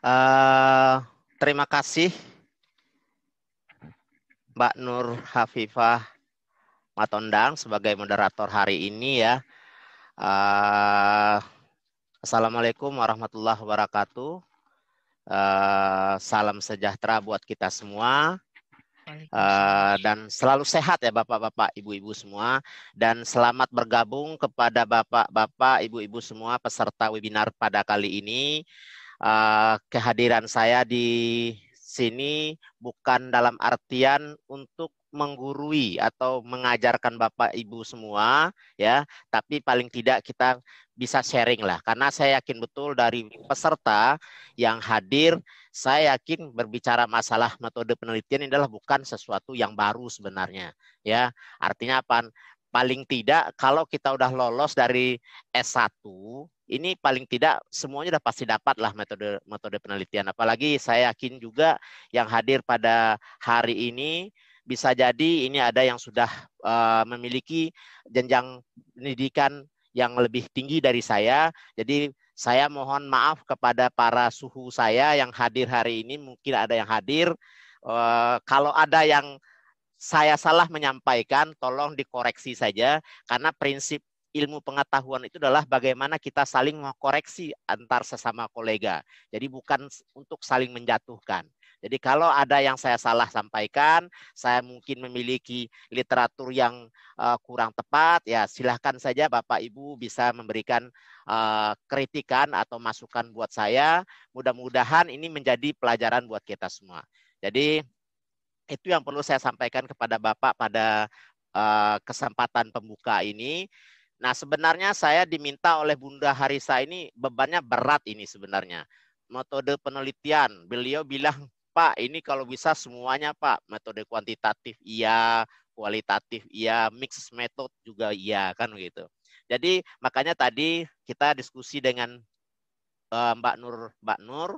Uh, terima kasih Mbak Nur Hafifah Matondang sebagai moderator hari ini ya. Uh, Assalamualaikum warahmatullahi wabarakatuh. Uh, salam sejahtera buat kita semua. Uh, dan selalu sehat ya Bapak-bapak, Ibu-ibu semua dan selamat bergabung kepada Bapak-bapak, Ibu-ibu semua peserta webinar pada kali ini. Uh, kehadiran saya di sini bukan dalam artian untuk menggurui atau mengajarkan Bapak Ibu semua ya, tapi paling tidak kita bisa sharing lah. Karena saya yakin betul dari peserta yang hadir saya yakin berbicara masalah metode penelitian ini adalah bukan sesuatu yang baru sebenarnya ya. Artinya apa? Paling tidak kalau kita udah lolos dari S1 ini paling tidak semuanya udah pasti dapat lah metode metode penelitian. Apalagi saya yakin juga yang hadir pada hari ini bisa jadi ini ada yang sudah uh, memiliki jenjang pendidikan yang lebih tinggi dari saya. Jadi saya mohon maaf kepada para suhu saya yang hadir hari ini, mungkin ada yang hadir. Uh, kalau ada yang saya salah menyampaikan, tolong dikoreksi saja, karena prinsip ilmu pengetahuan itu adalah bagaimana kita saling mengkoreksi antar sesama kolega. Jadi bukan untuk saling menjatuhkan. Jadi kalau ada yang saya salah sampaikan, saya mungkin memiliki literatur yang uh, kurang tepat, ya silahkan saja Bapak Ibu bisa memberikan uh, kritikan atau masukan buat saya. Mudah-mudahan ini menjadi pelajaran buat kita semua. Jadi itu yang perlu saya sampaikan kepada Bapak pada uh, kesempatan pembuka ini. Nah, sebenarnya saya diminta oleh Bunda Harisa ini bebannya berat ini sebenarnya. Metode penelitian, beliau bilang Pak, ini kalau bisa semuanya Pak, metode kuantitatif iya, kualitatif iya, mix method juga iya kan gitu. Jadi makanya tadi kita diskusi dengan uh, Mbak Nur, Mbak Nur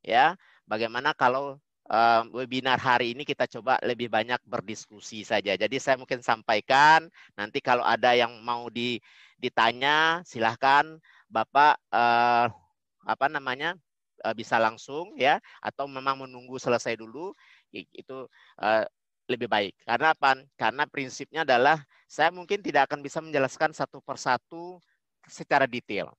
ya, bagaimana kalau uh, webinar hari ini kita coba lebih banyak berdiskusi saja. Jadi saya mungkin sampaikan nanti kalau ada yang mau di, ditanya silahkan Bapak uh, apa namanya uh, bisa langsung ya atau memang menunggu selesai dulu itu uh, lebih baik. Karena apa? Karena prinsipnya adalah saya mungkin tidak akan bisa menjelaskan satu persatu secara detail.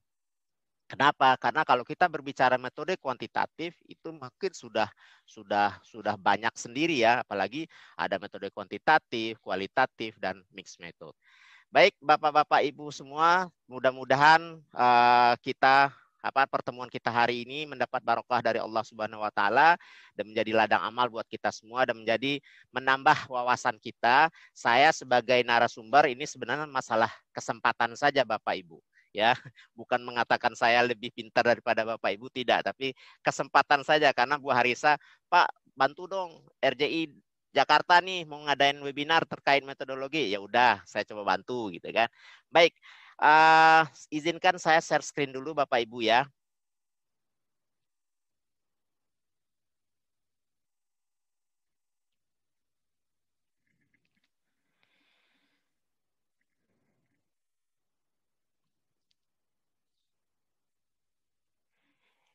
Kenapa? Karena kalau kita berbicara metode kuantitatif itu mungkin sudah sudah sudah banyak sendiri ya, apalagi ada metode kuantitatif, kualitatif dan mixed method. Baik, Bapak-bapak Ibu semua, mudah-mudahan uh, kita apa pertemuan kita hari ini mendapat barokah dari Allah Subhanahu wa taala dan menjadi ladang amal buat kita semua dan menjadi menambah wawasan kita. Saya sebagai narasumber ini sebenarnya masalah kesempatan saja Bapak Ibu ya bukan mengatakan saya lebih pintar daripada Bapak Ibu tidak. Tapi kesempatan saja karena Bu Harisa Pak bantu dong RJI Jakarta nih mau ngadain webinar terkait metodologi. Ya udah saya coba bantu gitu kan. Baik Uh, izinkan saya share screen dulu Bapak Ibu ya.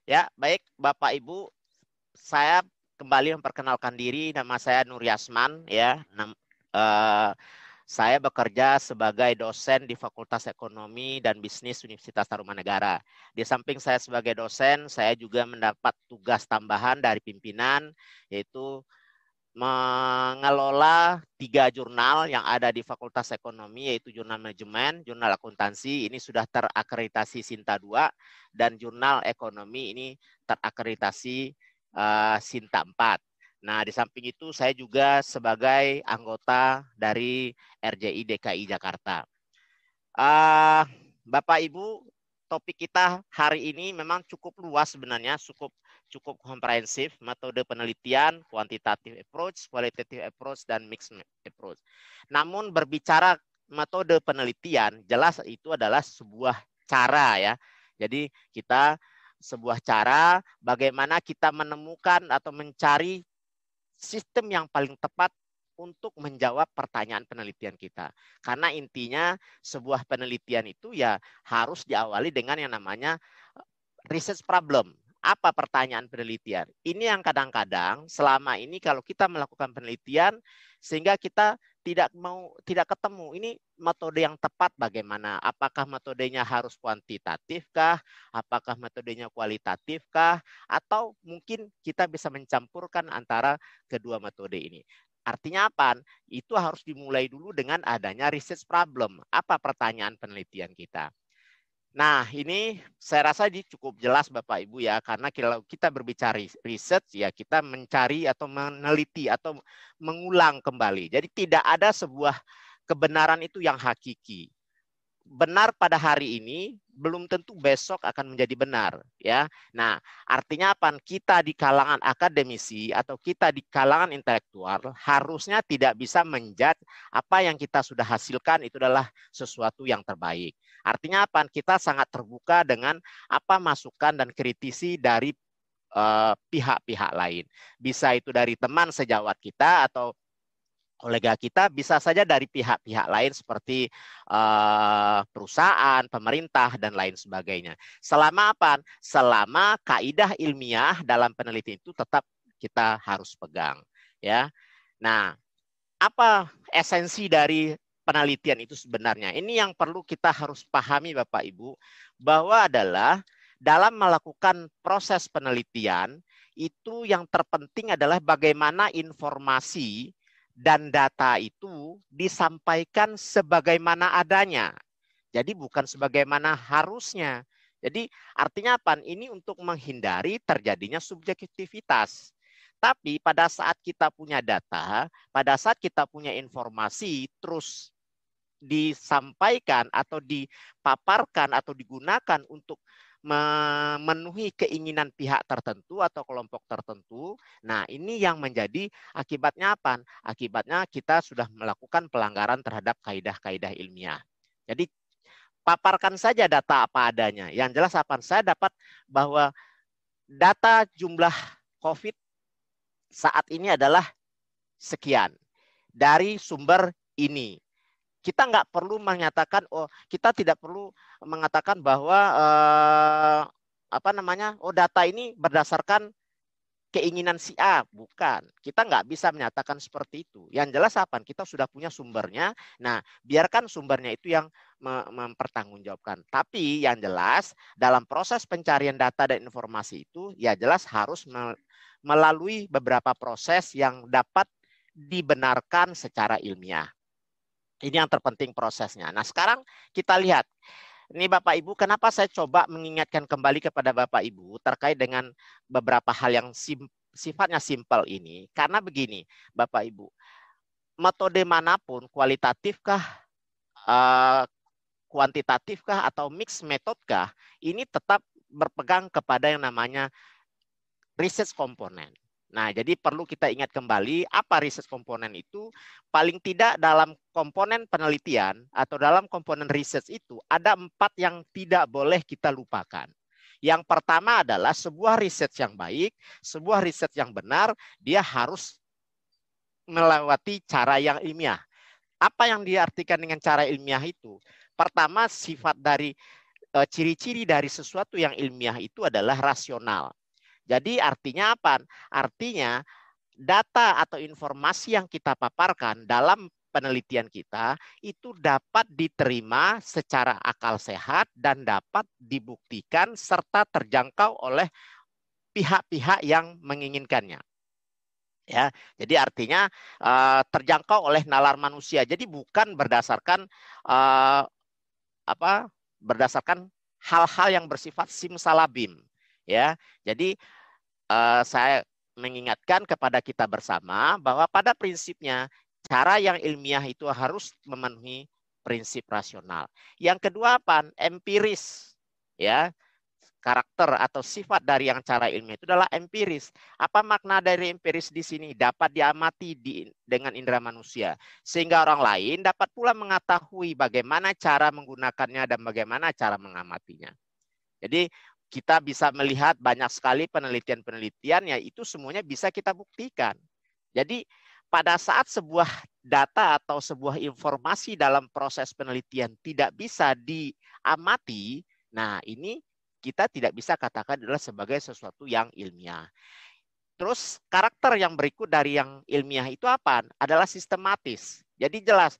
Ya, baik Bapak Ibu, saya kembali memperkenalkan diri. Nama saya Nur Yasman ya. uh, saya bekerja sebagai dosen di Fakultas Ekonomi dan Bisnis Universitas Tarumanegara. Di samping saya sebagai dosen, saya juga mendapat tugas tambahan dari pimpinan, yaitu mengelola tiga jurnal yang ada di Fakultas Ekonomi, yaitu Jurnal Manajemen, Jurnal Akuntansi, ini sudah terakreditasi Sinta 2, dan Jurnal Ekonomi ini terakreditasi uh, Sinta 4. Nah, di samping itu saya juga sebagai anggota dari RJI DKI Jakarta. Uh, Bapak Ibu, topik kita hari ini memang cukup luas sebenarnya, cukup cukup komprehensif, metode penelitian, quantitative approach, qualitative approach, dan mixed approach. Namun berbicara metode penelitian, jelas itu adalah sebuah cara ya. Jadi kita sebuah cara bagaimana kita menemukan atau mencari sistem yang paling tepat untuk menjawab pertanyaan penelitian kita. Karena intinya sebuah penelitian itu ya harus diawali dengan yang namanya research problem. Apa pertanyaan penelitian? Ini yang kadang-kadang selama ini kalau kita melakukan penelitian sehingga kita tidak mau tidak ketemu. Ini metode yang tepat bagaimana? Apakah metodenya harus kuantitatif kah apakah metodenya kualitatif kah atau mungkin kita bisa mencampurkan antara kedua metode ini. Artinya apa? Itu harus dimulai dulu dengan adanya research problem. Apa pertanyaan penelitian kita Nah, ini saya rasa cukup jelas Bapak Ibu ya, karena kalau kita berbicara riset ya kita mencari atau meneliti atau mengulang kembali. Jadi tidak ada sebuah kebenaran itu yang hakiki benar pada hari ini belum tentu besok akan menjadi benar ya. Nah, artinya apa? Kita di kalangan akademisi atau kita di kalangan intelektual harusnya tidak bisa menjudge apa yang kita sudah hasilkan itu adalah sesuatu yang terbaik. Artinya apa? Kita sangat terbuka dengan apa masukan dan kritisi dari eh, pihak-pihak uh, lain. Bisa itu dari teman sejawat kita atau kolega kita bisa saja dari pihak-pihak lain seperti uh, perusahaan, pemerintah dan lain sebagainya. Selama apa? Selama kaidah ilmiah dalam penelitian itu tetap kita harus pegang, ya. Nah, apa esensi dari penelitian itu sebenarnya? Ini yang perlu kita harus pahami Bapak Ibu bahwa adalah dalam melakukan proses penelitian itu yang terpenting adalah bagaimana informasi dan data itu disampaikan sebagaimana adanya. Jadi bukan sebagaimana harusnya. Jadi artinya apa? Ini untuk menghindari terjadinya subjektivitas. Tapi pada saat kita punya data, pada saat kita punya informasi terus disampaikan atau dipaparkan atau digunakan untuk memenuhi keinginan pihak tertentu atau kelompok tertentu. Nah, ini yang menjadi akibatnya apa? Akibatnya kita sudah melakukan pelanggaran terhadap kaidah-kaidah ilmiah. Jadi paparkan saja data apa adanya. Yang jelas apa? Saya dapat bahwa data jumlah COVID saat ini adalah sekian dari sumber ini kita nggak perlu menyatakan oh kita tidak perlu mengatakan bahwa eh, apa namanya oh data ini berdasarkan keinginan si A. Bukan. Kita nggak bisa menyatakan seperti itu. Yang jelas apa? Kita sudah punya sumbernya. Nah biarkan sumbernya itu yang mempertanggungjawabkan. Tapi yang jelas dalam proses pencarian data dan informasi itu ya jelas harus melalui beberapa proses yang dapat dibenarkan secara ilmiah ini yang terpenting prosesnya. Nah, sekarang kita lihat. Ini Bapak Ibu, kenapa saya coba mengingatkan kembali kepada Bapak Ibu terkait dengan beberapa hal yang sim, sifatnya simpel ini. Karena begini, Bapak Ibu, metode mana pun, kualitatifkah, uh, kuantitatifkah, atau mix metodkah, ini tetap berpegang kepada yang namanya research komponen. Nah, jadi perlu kita ingat kembali apa riset komponen itu. Paling tidak dalam komponen penelitian atau dalam komponen riset itu ada empat yang tidak boleh kita lupakan. Yang pertama adalah sebuah riset yang baik, sebuah riset yang benar, dia harus melewati cara yang ilmiah. Apa yang diartikan dengan cara ilmiah itu? Pertama, sifat dari eh, ciri-ciri dari sesuatu yang ilmiah itu adalah rasional. Jadi artinya apa? Artinya data atau informasi yang kita paparkan dalam penelitian kita itu dapat diterima secara akal sehat dan dapat dibuktikan serta terjangkau oleh pihak-pihak yang menginginkannya. Ya, jadi artinya uh, terjangkau oleh nalar manusia. Jadi bukan berdasarkan uh, apa? Berdasarkan hal-hal yang bersifat simsalabim. Ya, jadi uh, saya mengingatkan kepada kita bersama bahwa pada prinsipnya cara yang ilmiah itu harus memenuhi prinsip rasional. Yang kedua apa? Empiris. Ya. Karakter atau sifat dari yang cara ilmiah itu adalah empiris. Apa makna dari empiris di sini? Dapat diamati di, dengan indera manusia. Sehingga orang lain dapat pula mengetahui bagaimana cara menggunakannya dan bagaimana cara mengamatinya. Jadi kita bisa melihat banyak sekali penelitian-penelitian ya itu semuanya bisa kita buktikan. Jadi pada saat sebuah data atau sebuah informasi dalam proses penelitian tidak bisa diamati, nah ini kita tidak bisa katakan adalah sebagai sesuatu yang ilmiah. Terus karakter yang berikut dari yang ilmiah itu apa? Adalah sistematis. Jadi jelas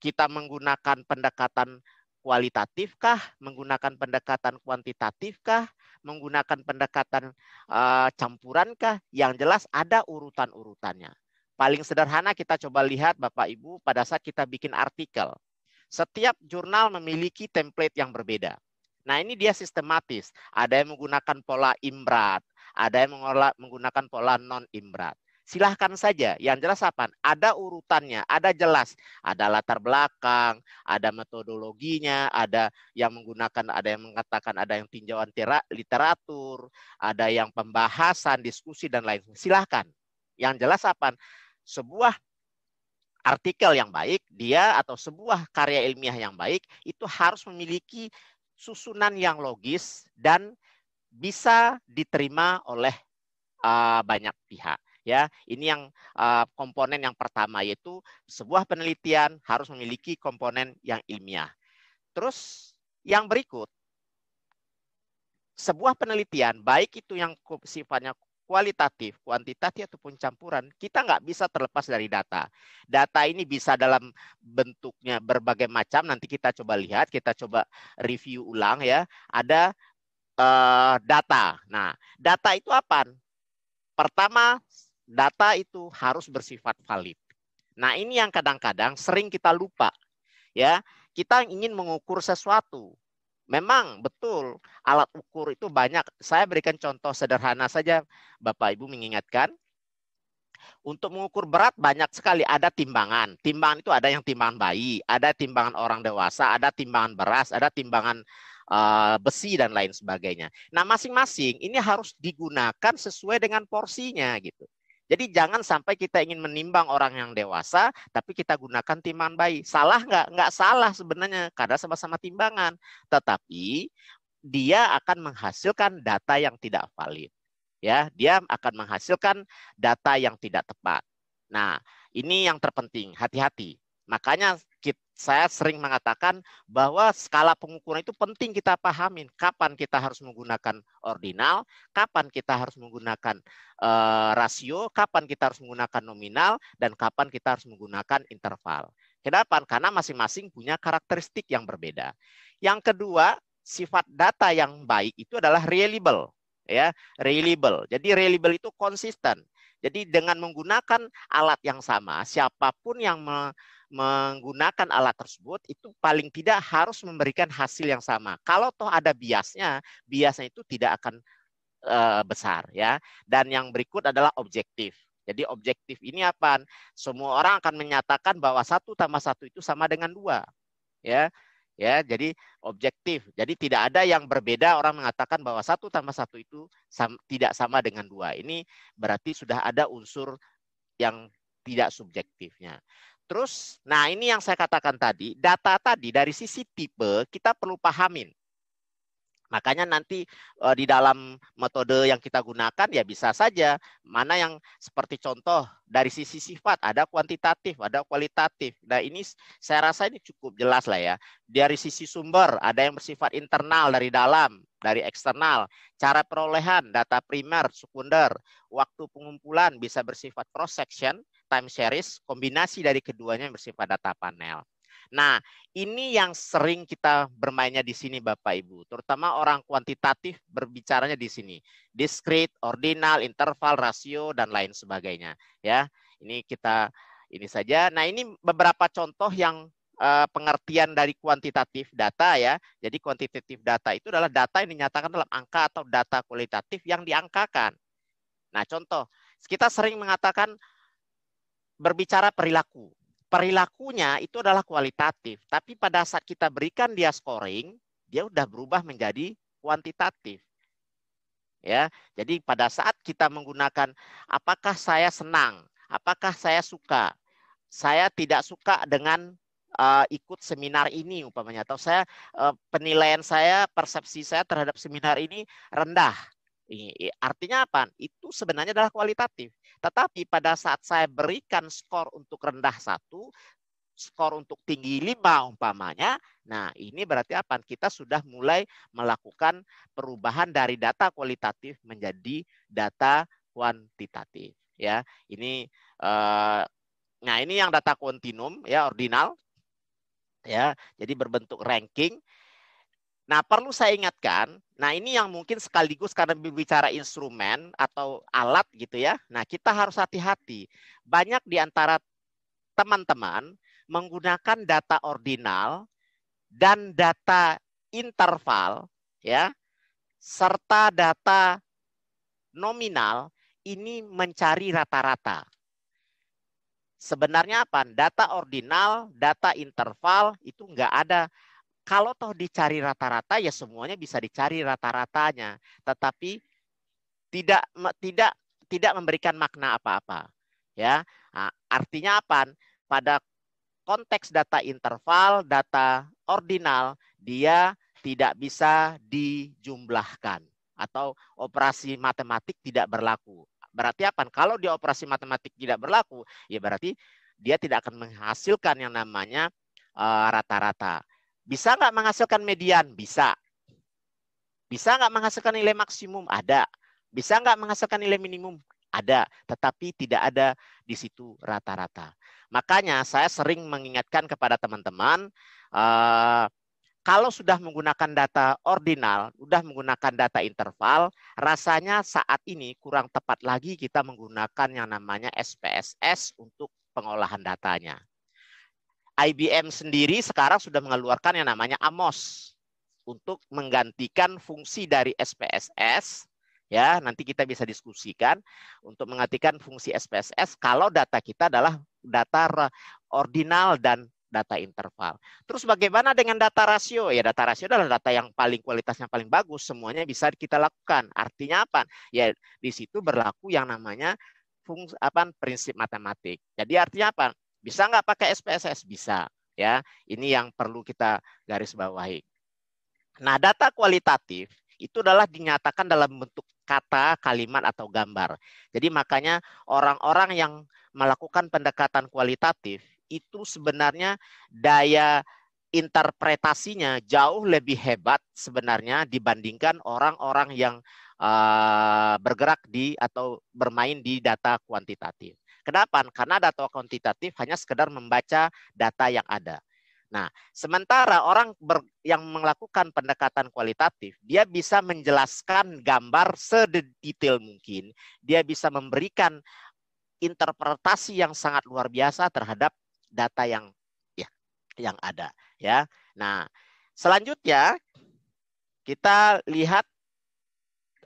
kita menggunakan pendekatan kualitatifkah, menggunakan pendekatan kuantitatifkah, menggunakan pendekatan uh, campurankah? Yang jelas ada urutan-urutannya. Paling sederhana kita coba lihat Bapak Ibu pada saat kita bikin artikel. Setiap jurnal memiliki template yang berbeda. Nah ini dia sistematis. Ada yang menggunakan pola imbrat, ada yang menggunakan pola non-imbrat. Silahkan saja. Yang jelas apa? Ada urutannya, ada jelas. Ada latar belakang, ada metodologinya, ada yang menggunakan, ada yang mengatakan ada yang tinjauan literatur, ada yang pembahasan, diskusi, dan lain. Silahkan. Yang jelas apa? Sebuah artikel yang baik, dia atau sebuah karya ilmiah yang baik, itu harus memiliki susunan yang logis dan bisa diterima oleh uh, banyak pihak ya ini yang uh, komponen yang pertama yaitu sebuah penelitian harus memiliki komponen yang ilmiah terus yang berikut sebuah penelitian baik itu yang sifatnya kualitatif, kuantitatif ataupun campuran, kita nggak bisa terlepas dari data. Data ini bisa dalam bentuknya berbagai macam. Nanti kita coba lihat, kita coba review ulang ya. Ada uh, data. Nah, data itu apa? Pertama, data itu harus bersifat valid. Nah, ini yang kadang-kadang sering kita lupa. Ya, kita ingin mengukur sesuatu. Memang betul alat ukur itu banyak. Saya berikan contoh sederhana saja Bapak Ibu mengingatkan. Untuk mengukur berat banyak sekali ada timbangan. Timbangan itu ada yang timbangan bayi, ada timbangan orang dewasa, ada timbangan beras, ada timbangan uh, besi dan lain sebagainya. Nah, masing-masing ini harus digunakan sesuai dengan porsinya gitu. Jadi jangan sampai kita ingin menimbang orang yang dewasa, tapi kita gunakan timbangan bayi. Salah nggak? Nggak salah sebenarnya, karena sama-sama timbangan. Tetapi dia akan menghasilkan data yang tidak valid. Ya, dia akan menghasilkan data yang tidak tepat. Nah, ini yang terpenting. Hati-hati. Makanya saya sering mengatakan bahwa skala pengukuran itu penting kita pahamin. Kapan kita harus menggunakan ordinal, kapan kita harus menggunakan uh, rasio, kapan kita harus menggunakan nominal, dan kapan kita harus menggunakan interval. Kenapa? Karena masing-masing punya karakteristik yang berbeda. Yang kedua, sifat data yang baik itu adalah reliable. ya Reliable. Jadi reliable itu konsisten. Jadi dengan menggunakan alat yang sama, siapa pun yang me menggunakan alat tersebut itu paling tidak harus memberikan hasil yang sama. Kalau toh ada biasnya, biasnya itu tidak akan uh, besar ya. Dan yang berikut adalah objektif. Jadi objektif ini apa? Semua orang akan menyatakan bahwa satu tambah satu itu sama dengan dua, ya, ya. Jadi objektif. Jadi tidak ada yang berbeda. Orang mengatakan bahwa satu tambah satu itu sam tidak sama dengan dua. Ini berarti sudah ada unsur yang tidak subjektifnya. Terus, nah ini yang saya katakan tadi, data tadi dari sisi tipe kita perlu pahamin. Makanya nanti e, di dalam metode yang kita gunakan ya bisa saja mana yang seperti contoh dari sisi sifat ada kuantitatif, ada kualitatif. Nah ini saya rasa ini cukup jelas lah ya. Dari sisi sumber ada yang bersifat internal dari dalam, dari eksternal. Cara perolehan data primer, sekunder, waktu pengumpulan bisa bersifat cross section time series, kombinasi dari keduanya yang bersifat data panel. Nah, ini yang sering kita bermainnya di sini Bapak Ibu, terutama orang kuantitatif berbicaranya di sini. Discrete, ordinal, interval, rasio dan lain sebagainya, ya. Ini kita ini saja. Nah, ini beberapa contoh yang uh, pengertian dari kuantitatif data ya. Jadi kuantitatif data itu adalah data yang dinyatakan dalam angka atau data kualitatif yang diangkakan. Nah, contoh, kita sering mengatakan berbicara perilaku. Perilakunya itu adalah kualitatif, tapi pada saat kita berikan dia scoring, dia udah berubah menjadi kuantitatif. Ya, jadi pada saat kita menggunakan apakah saya senang, apakah saya suka, saya tidak suka dengan uh, ikut seminar ini umpamanya atau saya uh, penilaian saya persepsi saya terhadap seminar ini rendah Artinya apa? Itu sebenarnya adalah kualitatif. Tetapi pada saat saya berikan skor untuk rendah satu, skor untuk tinggi 5 umpamanya. Nah, ini berarti apa? Kita sudah mulai melakukan perubahan dari data kualitatif menjadi data kuantitatif ya. Ini uh, nah ini yang data kontinum ya ordinal ya. Jadi berbentuk ranking. Nah, perlu saya ingatkan, nah ini yang mungkin sekaligus karena berbicara instrumen atau alat gitu ya. Nah, kita harus hati-hati. Banyak di antara teman-teman menggunakan data ordinal dan data interval ya serta data nominal ini mencari rata-rata. Sebenarnya apa? Data ordinal, data interval itu enggak ada kalau toh dicari rata-rata ya semuanya bisa dicari rata-ratanya, tetapi tidak tidak tidak memberikan makna apa-apa. Ya, nah, artinya apa? Pada konteks data interval, data ordinal, dia tidak bisa dijumlahkan atau operasi matematik tidak berlaku. Berarti apa? Kalau dia operasi matematik tidak berlaku, ya berarti dia tidak akan menghasilkan yang namanya eh, rata-rata. Uh, bisa nggak menghasilkan median? Bisa. Bisa nggak menghasilkan nilai maksimum? Ada. Bisa nggak menghasilkan nilai minimum? Ada. Tetapi tidak ada di situ rata-rata. Makanya saya sering mengingatkan kepada teman-teman, uh, kalau sudah menggunakan data ordinal, sudah menggunakan data interval, rasanya saat ini kurang tepat lagi kita menggunakan yang namanya SPSS untuk pengolahan datanya. IBM sendiri sekarang sudah mengeluarkan yang namanya AMOS untuk menggantikan fungsi dari SPSS ya nanti kita bisa diskusikan untuk menggantikan fungsi SPSS kalau data kita adalah data ordinal dan data interval. Terus bagaimana dengan data rasio? Ya data rasio adalah data yang paling kualitasnya paling bagus, semuanya bisa kita lakukan. Artinya apa? Ya di situ berlaku yang namanya fungsi apa prinsip matematik. Jadi artinya apa? Bisa nggak pakai SPSS? Bisa. Ya, ini yang perlu kita garis bawahi. Nah, data kualitatif itu adalah dinyatakan dalam bentuk kata, kalimat, atau gambar. Jadi makanya orang-orang yang melakukan pendekatan kualitatif itu sebenarnya daya interpretasinya jauh lebih hebat sebenarnya dibandingkan orang-orang yang bergerak di atau bermain di data kuantitatif. Kenapa? Karena data kuantitatif hanya sekedar membaca data yang ada. Nah, sementara orang ber, yang melakukan pendekatan kualitatif, dia bisa menjelaskan gambar sedetail mungkin. Dia bisa memberikan interpretasi yang sangat luar biasa terhadap data yang ya yang ada, ya. Nah, selanjutnya kita lihat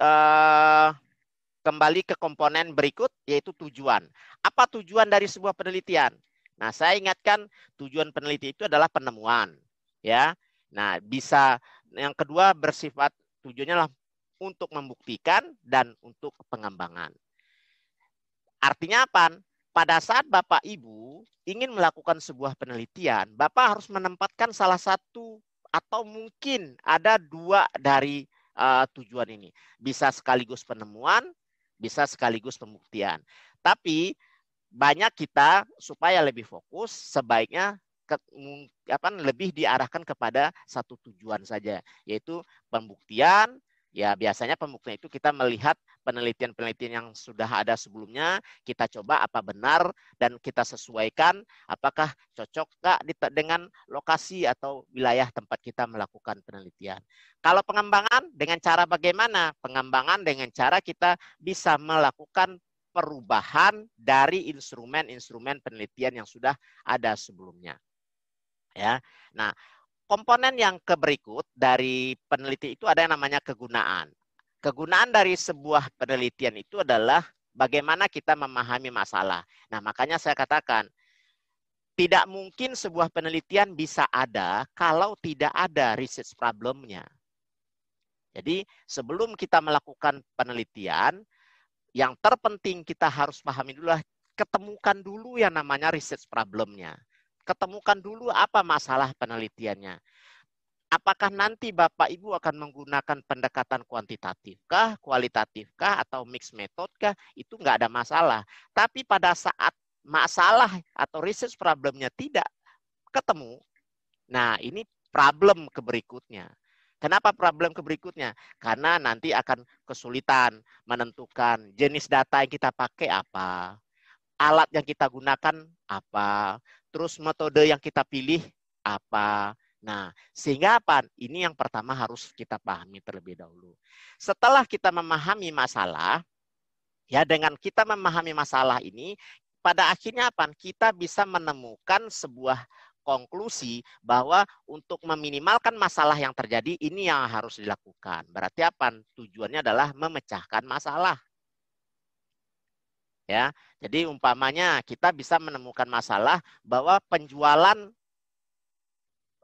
uh, kembali ke komponen berikut yaitu tujuan. Apa tujuan dari sebuah penelitian? Nah, saya ingatkan tujuan peneliti itu adalah penemuan, ya. Nah, bisa yang kedua bersifat tujuannya adalah untuk membuktikan dan untuk pengembangan. Artinya apa? Pada saat Bapak Ibu ingin melakukan sebuah penelitian, Bapak harus menempatkan salah satu atau mungkin ada dua dari uh, tujuan ini. Bisa sekaligus penemuan, bisa sekaligus pembuktian. Tapi banyak kita supaya lebih fokus sebaiknya ke, apa lebih diarahkan kepada satu tujuan saja yaitu pembuktian Ya, biasanya pembuktian itu kita melihat penelitian-penelitian yang sudah ada sebelumnya, kita coba apa benar dan kita sesuaikan apakah cocok nggak dengan lokasi atau wilayah tempat kita melakukan penelitian. Kalau pengembangan dengan cara bagaimana? Pengembangan dengan cara kita bisa melakukan perubahan dari instrumen-instrumen penelitian yang sudah ada sebelumnya. Ya. Nah, komponen yang keberikut dari peneliti itu ada yang namanya kegunaan. Kegunaan dari sebuah penelitian itu adalah bagaimana kita memahami masalah. Nah, makanya saya katakan tidak mungkin sebuah penelitian bisa ada kalau tidak ada research problemnya. Jadi, sebelum kita melakukan penelitian, yang terpenting kita harus pahami dulu ketemukan dulu yang namanya research problemnya ketemukan dulu apa masalah penelitiannya. Apakah nanti Bapak Ibu akan menggunakan pendekatan kuantitatif kah, kualitatif kah, atau mix method kah, itu nggak ada masalah. Tapi pada saat masalah atau research problemnya tidak ketemu, nah ini problem ke berikutnya. Kenapa problem ke berikutnya? Karena nanti akan kesulitan menentukan jenis data yang kita pakai apa, alat yang kita gunakan apa, terus metode yang kita pilih apa. Nah, sehingga apa? Ini yang pertama harus kita pahami terlebih dahulu. Setelah kita memahami masalah, ya dengan kita memahami masalah ini, pada akhirnya apa? Kita bisa menemukan sebuah konklusi bahwa untuk meminimalkan masalah yang terjadi ini yang harus dilakukan. Berarti apa? Tujuannya adalah memecahkan masalah. Ya. Jadi umpamanya kita bisa menemukan masalah bahwa penjualan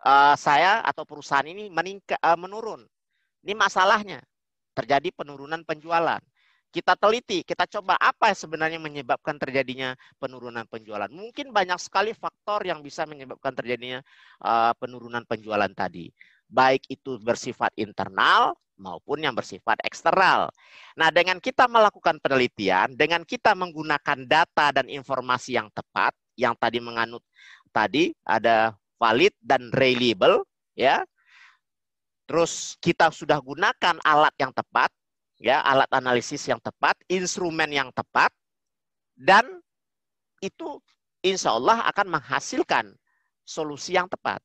uh, saya atau perusahaan ini meningkat uh, menurun. Ini masalahnya. Terjadi penurunan penjualan kita teliti, kita coba apa sebenarnya menyebabkan terjadinya penurunan penjualan. Mungkin banyak sekali faktor yang bisa menyebabkan terjadinya uh, penurunan penjualan tadi. Baik itu bersifat internal maupun yang bersifat eksternal. Nah, dengan kita melakukan penelitian, dengan kita menggunakan data dan informasi yang tepat, yang tadi menganut tadi ada valid dan reliable, ya. Terus kita sudah gunakan alat yang tepat, ya alat analisis yang tepat, instrumen yang tepat, dan itu insya Allah akan menghasilkan solusi yang tepat.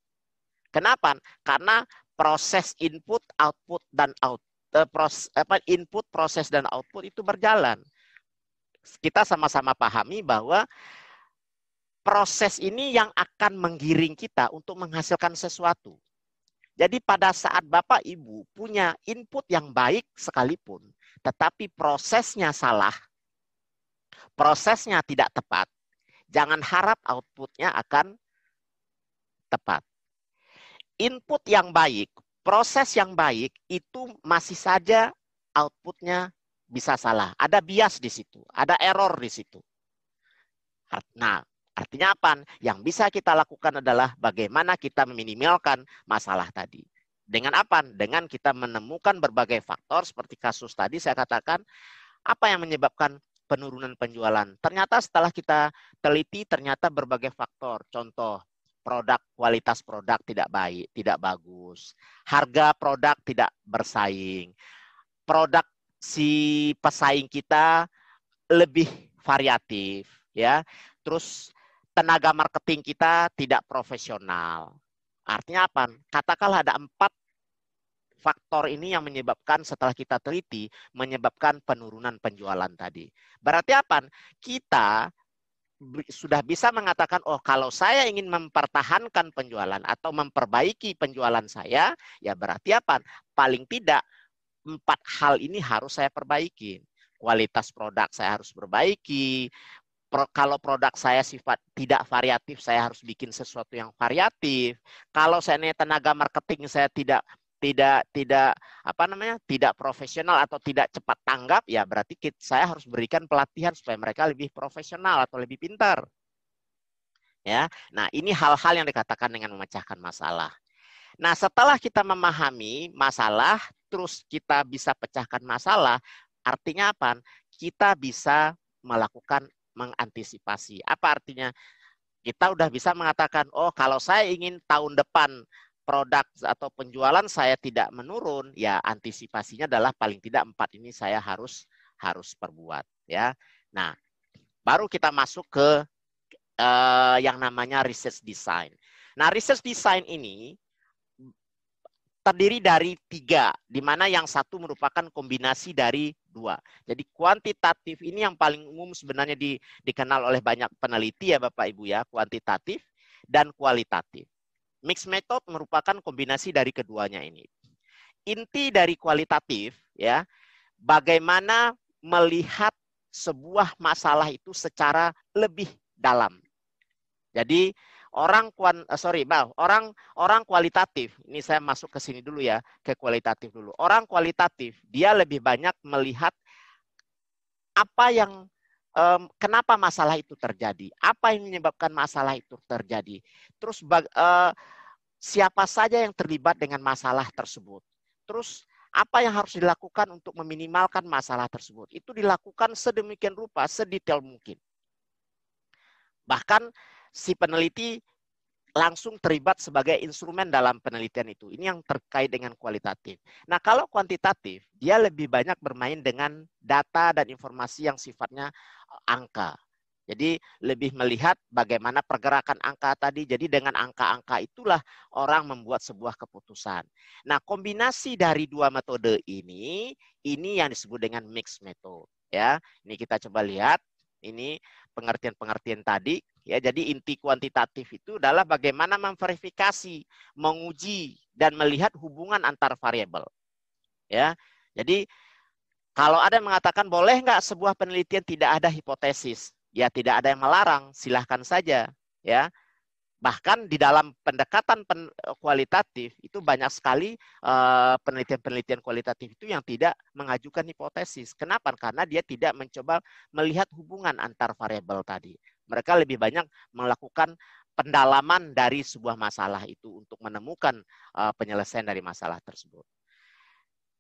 Kenapa? Karena proses input, output, dan out, eh, proses, apa, input, proses, dan output itu berjalan. Kita sama-sama pahami bahwa proses ini yang akan menggiring kita untuk menghasilkan sesuatu. Jadi pada saat Bapak Ibu punya input yang baik sekalipun, tetapi prosesnya salah, prosesnya tidak tepat, jangan harap outputnya akan tepat. Input yang baik, proses yang baik itu masih saja outputnya bisa salah. Ada bias di situ, ada error di situ. Nah, Artinya apa? Yang bisa kita lakukan adalah bagaimana kita meminimalkan masalah tadi. Dengan apa? Dengan kita menemukan berbagai faktor seperti kasus tadi saya katakan apa yang menyebabkan penurunan penjualan. Ternyata setelah kita teliti ternyata berbagai faktor. Contoh, produk kualitas produk tidak baik, tidak bagus. Harga produk tidak bersaing. Produk si pesaing kita lebih variatif ya. Terus tenaga marketing kita tidak profesional. Artinya apa? Katakanlah ada empat faktor ini yang menyebabkan setelah kita teliti menyebabkan penurunan penjualan tadi. Berarti apa? Kita sudah bisa mengatakan, oh kalau saya ingin mempertahankan penjualan atau memperbaiki penjualan saya, ya berarti apa? Paling tidak empat hal ini harus saya perbaiki. Kualitas produk saya harus perbaiki, kalau produk saya sifat tidak variatif, saya harus bikin sesuatu yang variatif. Kalau saya tenaga marketing saya tidak tidak tidak apa namanya tidak profesional atau tidak cepat tanggap ya berarti kita, saya harus berikan pelatihan supaya mereka lebih profesional atau lebih pintar ya nah ini hal-hal yang dikatakan dengan memecahkan masalah nah setelah kita memahami masalah terus kita bisa pecahkan masalah artinya apa kita bisa melakukan mengantisipasi. Apa artinya? Kita udah bisa mengatakan, oh kalau saya ingin tahun depan produk atau penjualan saya tidak menurun, ya antisipasinya adalah paling tidak empat ini saya harus harus perbuat, ya. Nah, baru kita masuk ke uh, yang namanya research design. Nah, research design ini terdiri dari tiga, di mana yang satu merupakan kombinasi dari dua. Jadi kuantitatif ini yang paling umum sebenarnya di, dikenal oleh banyak peneliti ya Bapak Ibu ya, kuantitatif dan kualitatif. Mix method merupakan kombinasi dari keduanya ini. Inti dari kualitatif ya, bagaimana melihat sebuah masalah itu secara lebih dalam. Jadi orang kuan uh, sorry bang orang orang kualitatif ini saya masuk ke sini dulu ya ke kualitatif dulu orang kualitatif dia lebih banyak melihat apa yang kenapa masalah itu terjadi apa yang menyebabkan masalah itu terjadi terus uh, siapa saja yang terlibat dengan masalah tersebut terus apa yang harus dilakukan untuk meminimalkan masalah tersebut itu dilakukan sedemikian rupa sedetail mungkin bahkan si peneliti langsung terlibat sebagai instrumen dalam penelitian itu. Ini yang terkait dengan kualitatif. Nah, kalau kuantitatif, dia lebih banyak bermain dengan data dan informasi yang sifatnya eh, angka. Jadi lebih melihat bagaimana pergerakan angka tadi. Jadi dengan angka-angka itulah orang membuat sebuah keputusan. Nah, kombinasi dari dua metode ini, ini yang disebut dengan mixed method. Ya, ini kita coba lihat. Ini pengertian-pengertian tadi. Ya, jadi inti kuantitatif itu adalah bagaimana memverifikasi, menguji dan melihat hubungan antar variabel. Ya, jadi kalau ada yang mengatakan boleh nggak sebuah penelitian tidak ada hipotesis, ya tidak ada yang melarang, silahkan saja. Ya, bahkan di dalam pendekatan pen, kualitatif itu banyak sekali eh, penelitian-penelitian uh, kualitatif itu yang tidak mengajukan hipotesis. Kenapa? Karena dia tidak mencoba melihat hubungan antar variabel tadi. Mereka lebih banyak melakukan pendalaman dari sebuah masalah itu untuk menemukan uh, penyelesaian dari masalah tersebut.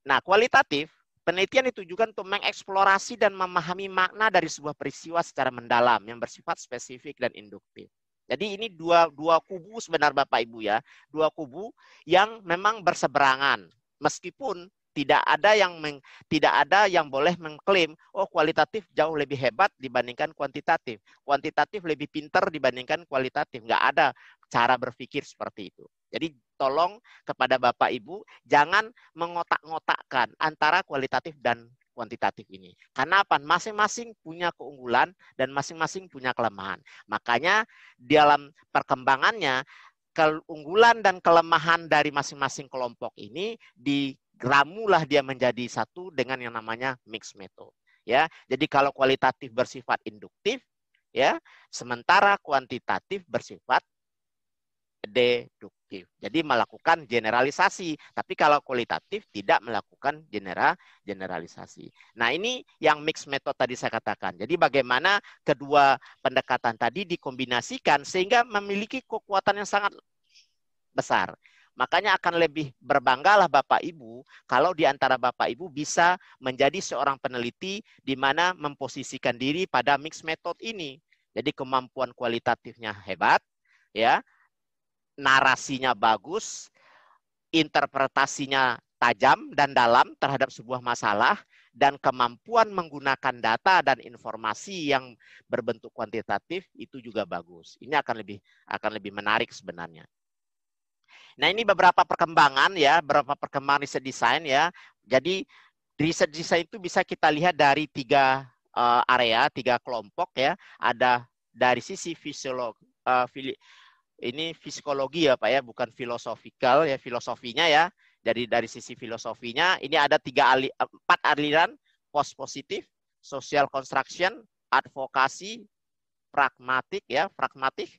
Nah, kualitatif penelitian ditujukan untuk mengeksplorasi dan memahami makna dari sebuah peristiwa secara mendalam yang bersifat spesifik dan induktif. Jadi ini dua dua kubu sebenarnya Bapak Ibu ya, dua kubu yang memang berseberangan. Meskipun tidak ada yang meng, tidak ada yang boleh mengklaim oh kualitatif jauh lebih hebat dibandingkan kuantitatif kuantitatif lebih pinter dibandingkan kualitatif nggak ada cara berpikir seperti itu jadi tolong kepada bapak ibu jangan mengotak-ngotakkan antara kualitatif dan kuantitatif ini karena apa masing-masing punya keunggulan dan masing-masing punya kelemahan makanya dalam perkembangannya keunggulan dan kelemahan dari masing-masing kelompok ini di ramulah dia menjadi satu dengan yang namanya mix method. Ya, jadi kalau kualitatif bersifat induktif, ya, sementara kuantitatif bersifat deduktif. Jadi melakukan generalisasi, tapi kalau kualitatif tidak melakukan general generalisasi. Nah, ini yang mix method tadi saya katakan. Jadi bagaimana kedua pendekatan tadi dikombinasikan sehingga memiliki kekuatan yang sangat besar. Makanya akan lebih berbanggalah Bapak Ibu kalau di antara Bapak Ibu bisa menjadi seorang peneliti di mana memposisikan diri pada mix method ini. Jadi kemampuan kualitatifnya hebat, ya, narasinya bagus, interpretasinya tajam dan dalam terhadap sebuah masalah, dan kemampuan menggunakan data dan informasi yang berbentuk kuantitatif itu juga bagus. Ini akan lebih akan lebih menarik sebenarnya. Nah, ini beberapa perkembangan ya, beberapa perkembangan riset desain ya. Jadi riset desain itu bisa kita lihat dari tiga uh, area, tiga kelompok ya. Ada dari sisi fisiolog, uh, ini psikologi ya Pak ya, bukan filosofikal ya, filosofinya ya. Jadi dari sisi filosofinya, ini ada tiga ali, empat aliran, post positif, social construction, advokasi, pragmatik ya, pragmatik,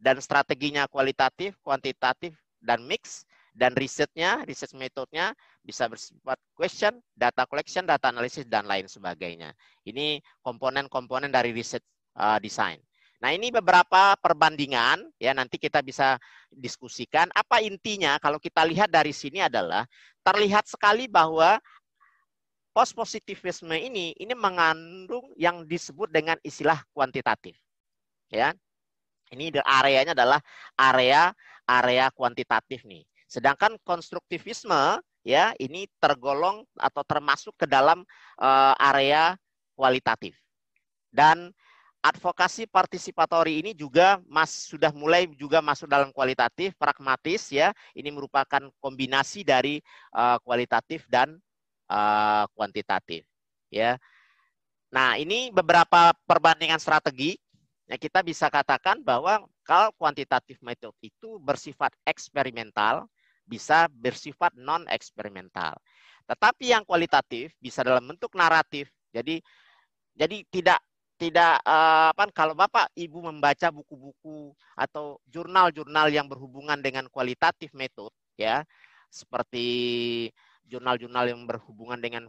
dan strateginya kualitatif, kuantitatif, dan mix dan risetnya, riset metodenya bisa bersifat question, data collection, data analysis dan lain sebagainya. Ini komponen-komponen dari riset uh, design. Nah, ini beberapa perbandingan ya nanti kita bisa diskusikan apa intinya kalau kita lihat dari sini adalah terlihat sekali bahwa post positivisme ini ini mengandung yang disebut dengan istilah kuantitatif. Ya. Ini areanya adalah area area kuantitatif nih. Sedangkan konstruktivisme ya ini tergolong atau termasuk ke dalam uh, area kualitatif. Dan advokasi partisipatori ini juga mas sudah mulai juga masuk dalam kualitatif, pragmatis ya. Ini merupakan kombinasi dari uh, kualitatif dan uh, kuantitatif ya. Nah, ini beberapa perbandingan strategi Ya, kita bisa katakan bahwa kalau kuantitatif metode itu bersifat eksperimental, bisa bersifat non eksperimental. Tetapi yang kualitatif bisa dalam bentuk naratif. Jadi jadi tidak tidak uh, apa kalau Bapak Ibu membaca buku-buku atau jurnal-jurnal yang berhubungan dengan kualitatif metode ya, seperti jurnal-jurnal yang berhubungan dengan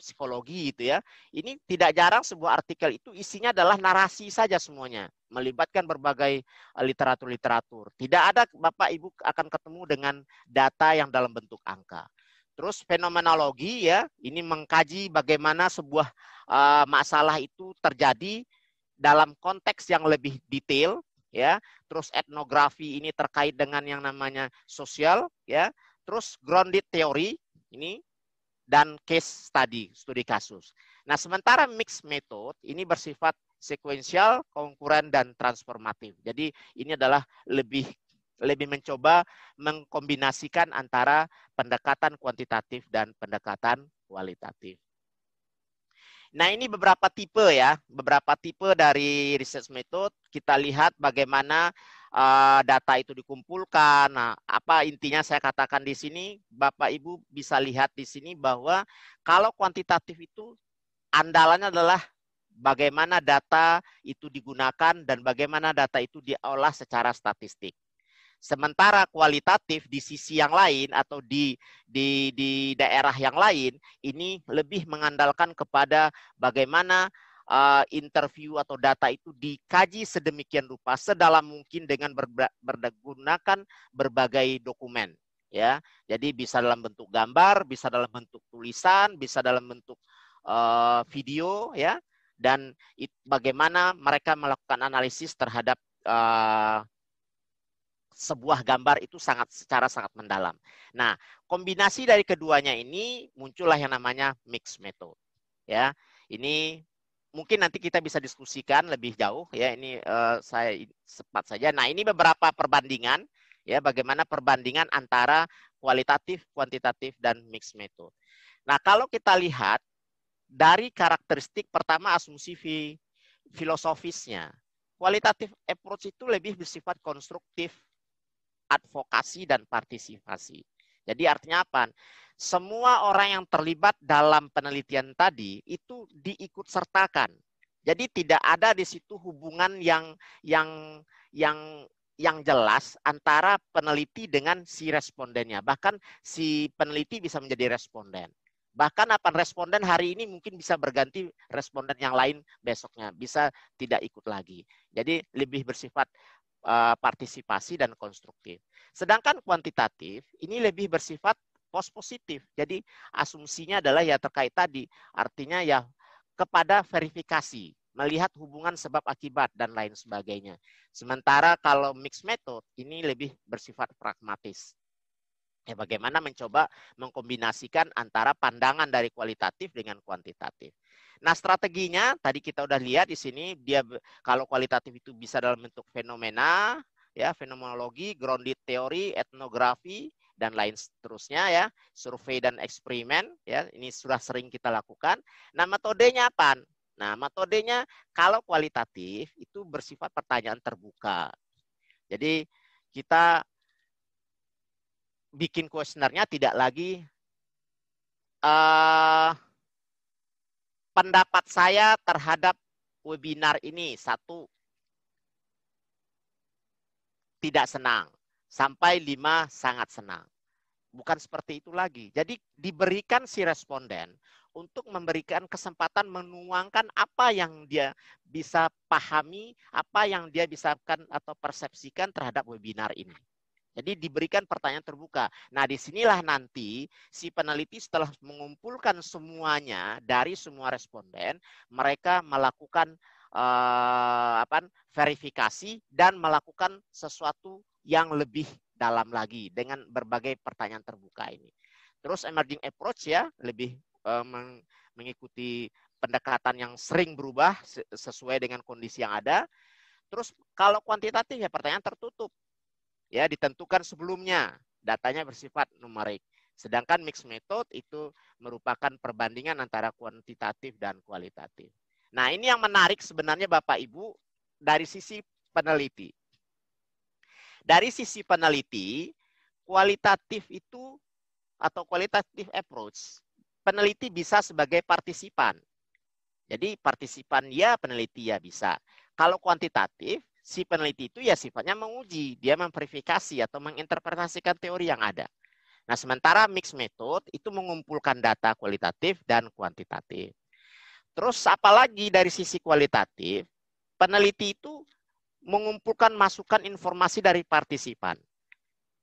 psikologi gitu ya. Ini tidak jarang sebuah artikel itu isinya adalah narasi saja semuanya, melibatkan berbagai eh, literatur-literatur. Tidak ada Bapak Ibu akan ketemu dengan data yang dalam bentuk angka. Terus fenomenologi ya, ini mengkaji bagaimana sebuah uh, masalah itu terjadi dalam konteks yang lebih detail ya. Terus etnografi ini terkait dengan yang namanya sosial, ya. Terus grounded theory ini dan case study, studi kasus. Nah, sementara mixed method ini bersifat sekuensial, konkuren dan transformatif. Jadi ini adalah lebih lebih mencoba mengkombinasikan antara pendekatan kuantitatif dan pendekatan kualitatif. Nah, ini beberapa tipe ya, beberapa tipe dari research method. Kita lihat bagaimana uh, data itu dikumpulkan. Nah, apa intinya saya katakan di sini, Bapak Ibu bisa lihat di sini bahwa kalau kuantitatif itu andalannya adalah bagaimana data itu digunakan dan bagaimana data itu diolah secara statistik. Sementara kualitatif di sisi yang lain atau di di di daerah yang lain ini lebih mengandalkan kepada bagaimana uh, interview atau data itu dikaji sedemikian rupa sedalam mungkin dengan menggunakan berbagai dokumen ya. Jadi bisa dalam bentuk gambar, bisa dalam bentuk tulisan, bisa dalam bentuk uh, video ya dan it, bagaimana mereka melakukan analisis terhadap uh, sebuah gambar itu sangat secara sangat mendalam. Nah, kombinasi dari keduanya ini muncullah yang namanya mix method. Ya, ini mungkin nanti kita bisa diskusikan lebih jauh ya. Ini uh, saya sempat saja. Nah, ini beberapa perbandingan ya bagaimana perbandingan antara kualitatif, kuantitatif dan mix method. Nah, kalau kita lihat dari karakteristik pertama asumsi filosofisnya, kualitatif approach itu lebih bersifat konstruktif advokasi dan partisipasi. Jadi artinya apa? Semua orang yang terlibat dalam penelitian tadi itu diikut sertakan. Jadi tidak ada di situ hubungan yang yang yang yang jelas antara peneliti dengan si respondennya. Bahkan si peneliti bisa menjadi responden. Bahkan apa responden hari ini mungkin bisa berganti responden yang lain besoknya, bisa tidak ikut lagi. Jadi lebih bersifat uh, partisipasi dan konstruktif. Sedangkan kuantitatif ini lebih bersifat pos positif. Jadi asumsinya adalah ya terkait tadi, artinya ya kepada verifikasi, melihat hubungan sebab akibat dan lain sebagainya. Sementara kalau mixed method ini lebih bersifat pragmatis. Ya, bagaimana mencoba mengkombinasikan antara pandangan dari kualitatif dengan kuantitatif. Nah, strateginya tadi kita udah lihat di sini dia kalau kualitatif itu bisa dalam bentuk fenomena, ya, fenomenologi, grounded teori, etnografi dan lain seterusnya ya, survei dan eksperimen ya, ini sudah sering kita lakukan. Nah, metodenya apa? Nah, metodenya kalau kualitatif itu bersifat pertanyaan terbuka. Jadi kita bikin kuesionernya tidak lagi uh, pendapat saya terhadap webinar ini satu tidak senang sampai lima sangat senang. Bukan seperti itu lagi. Jadi diberikan si responden untuk memberikan kesempatan menuangkan apa yang dia bisa pahami, apa yang dia bisa atau persepsikan terhadap webinar ini. Jadi diberikan pertanyaan terbuka. Nah, di sinilah nanti si peneliti setelah mengumpulkan semuanya dari semua responden, mereka melakukan uh, apa, verifikasi dan melakukan sesuatu yang lebih dalam lagi dengan berbagai pertanyaan terbuka ini. Terus emerging approach ya, lebih uh, mengikuti pendekatan yang sering berubah sesuai dengan kondisi yang ada. Terus kalau kuantitatif ya pertanyaan tertutup ya ditentukan sebelumnya. Datanya bersifat numerik. Sedangkan mixed method itu merupakan perbandingan antara kuantitatif dan kualitatif. Nah, ini yang menarik sebenarnya Bapak Ibu dari sisi peneliti. Dari sisi peneliti, kualitatif itu atau kualitatif approach, peneliti bisa sebagai partisipan. Jadi partisipan ya, peneliti ya bisa. Kalau kuantitatif, si peneliti itu ya sifatnya menguji, dia memverifikasi atau menginterpretasikan teori yang ada. Nah, sementara mixed method itu mengumpulkan data kualitatif dan kuantitatif. Terus apalagi dari sisi kualitatif, peneliti itu mengumpulkan masukan informasi dari partisipan.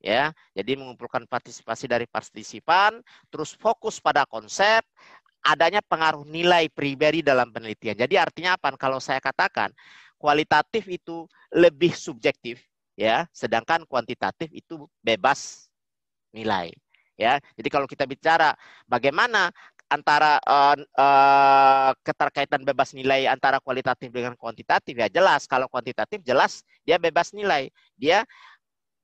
Ya, jadi mengumpulkan partisipasi dari partisipan, terus fokus pada konsep, adanya pengaruh nilai pribadi dalam penelitian. Jadi artinya apa? Kalau saya katakan kualitatif itu lebih subjektif ya, sedangkan kuantitatif itu bebas nilai ya. Jadi kalau kita bicara bagaimana antara uh, uh, keterkaitan bebas nilai antara kualitatif dengan kuantitatif ya jelas. Kalau kuantitatif jelas dia bebas nilai. Dia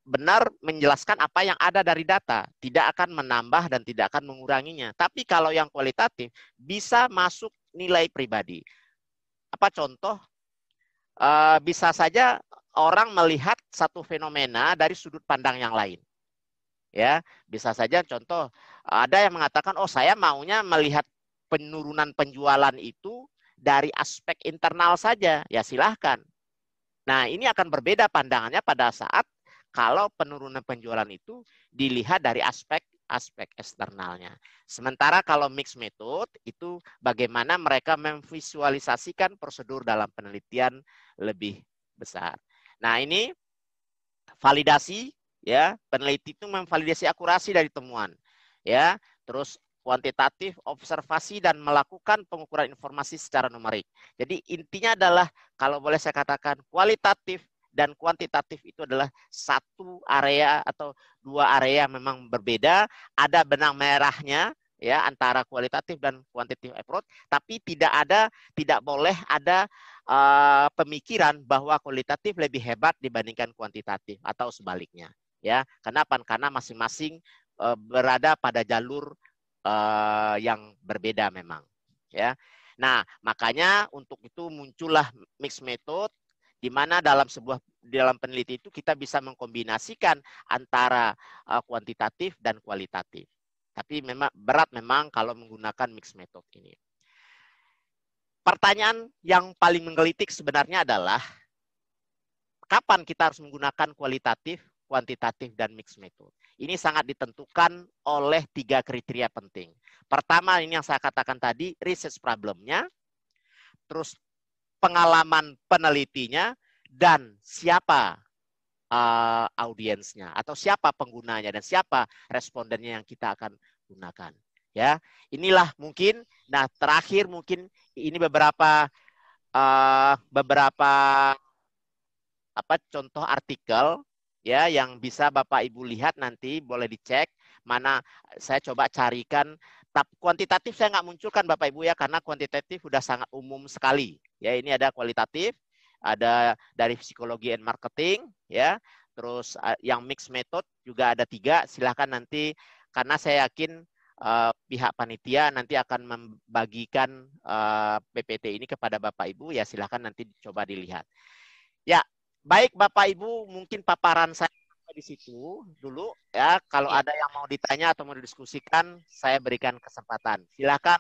benar menjelaskan apa yang ada dari data. Tidak akan menambah dan tidak akan menguranginya. Tapi kalau yang kualitatif bisa masuk nilai pribadi. Apa contoh uh, bisa saja orang melihat satu fenomena dari sudut pandang yang lain. Ya bisa saja contoh ada yang mengatakan oh saya maunya melihat penurunan penjualan itu dari aspek internal saja. Ya silahkan. Nah ini akan berbeda pandangannya pada saat kalau penurunan penjualan itu dilihat dari aspek aspek eksternalnya. Sementara kalau mix method itu bagaimana mereka memvisualisasikan prosedur dalam penelitian lebih besar. Nah, ini validasi ya peneliti itu memvalidasi akurasi dari temuan ya terus kuantitatif observasi dan melakukan pengukuran informasi secara numerik jadi intinya adalah kalau boleh saya katakan kualitatif dan kuantitatif itu adalah satu area atau dua area memang berbeda ada benang merahnya ya antara kualitatif dan kuantitatif approach tapi tidak ada tidak boleh ada uh, pemikiran bahwa kualitatif lebih hebat dibandingkan kuantitatif atau sebaliknya ya. Kenapa? Karena masing-masing uh, berada pada jalur uh, yang berbeda memang, ya. Nah, makanya untuk itu muncullah mix method di mana dalam sebuah dalam peneliti itu kita bisa mengkombinasikan antara uh, kuantitatif dan kualitatif. Tapi memang berat memang kalau menggunakan mix method ini. Pertanyaan yang paling menggelitik sebenarnya adalah kapan kita harus menggunakan kualitatif kuantitatif, dan mix method. Ini sangat ditentukan oleh tiga kriteria penting. Pertama, ini yang saya katakan tadi, research problemnya, terus pengalaman penelitinya, dan siapa uh, audiensnya, atau siapa penggunanya, dan siapa respondennya yang kita akan gunakan. Ya, inilah mungkin. Nah, terakhir mungkin ini beberapa uh, beberapa apa contoh artikel ya yang bisa Bapak Ibu lihat nanti boleh dicek mana saya coba carikan tapi kuantitatif saya nggak munculkan Bapak Ibu ya karena kuantitatif sudah sangat umum sekali. Ya ini ada kualitatif ada dari psikologi and marketing ya. Terus yang mix method juga ada tiga silahkan nanti karena saya yakin uh, pihak panitia nanti akan membagikan uh, PPT ini kepada Bapak Ibu ya silahkan nanti coba dilihat. Ya Baik Bapak Ibu, mungkin paparan saya di situ dulu ya. Kalau iya. ada yang mau ditanya atau mau didiskusikan, saya berikan kesempatan. Silakan